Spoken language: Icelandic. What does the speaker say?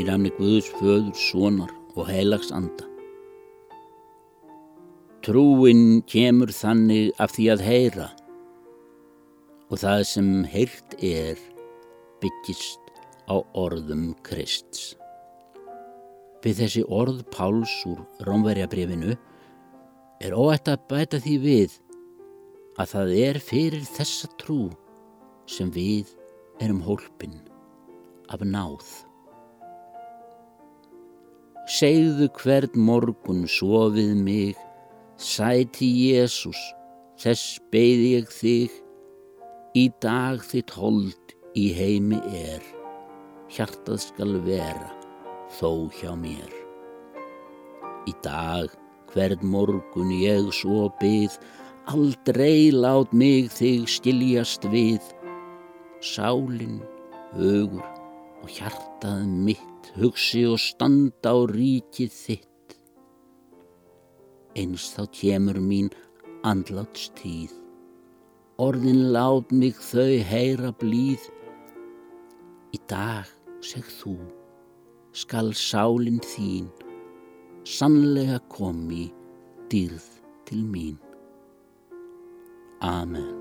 í nafni Guðs föður, sonar og heilags anda. Trúin kemur þannig af því að heyra og það sem heyrt er byggist á orðum Krists. Við þessi orð Páls úr Rómverjabrifinu er óætt að bæta því við að það er fyrir þessa trú sem við erum hólpin af náð. Segðu hvern morgun sofið mig, sæti Jésús, þess beigð ég þig, í dag þitt hold í heimi er, hjartað skal vera þó hjá mér. Í dag hvern morgun ég svo byð, aldrei lát mig þig skiljast við, sálinn, hugur og hjartað mitt hugsi og standa á ríkið þitt. Eins þá kemur mín andláts tíð, orðin lát mig þau heyra blíð. Í dag, seg þú, skal sálinn þín sannlega komi dýrð til mín. Amen.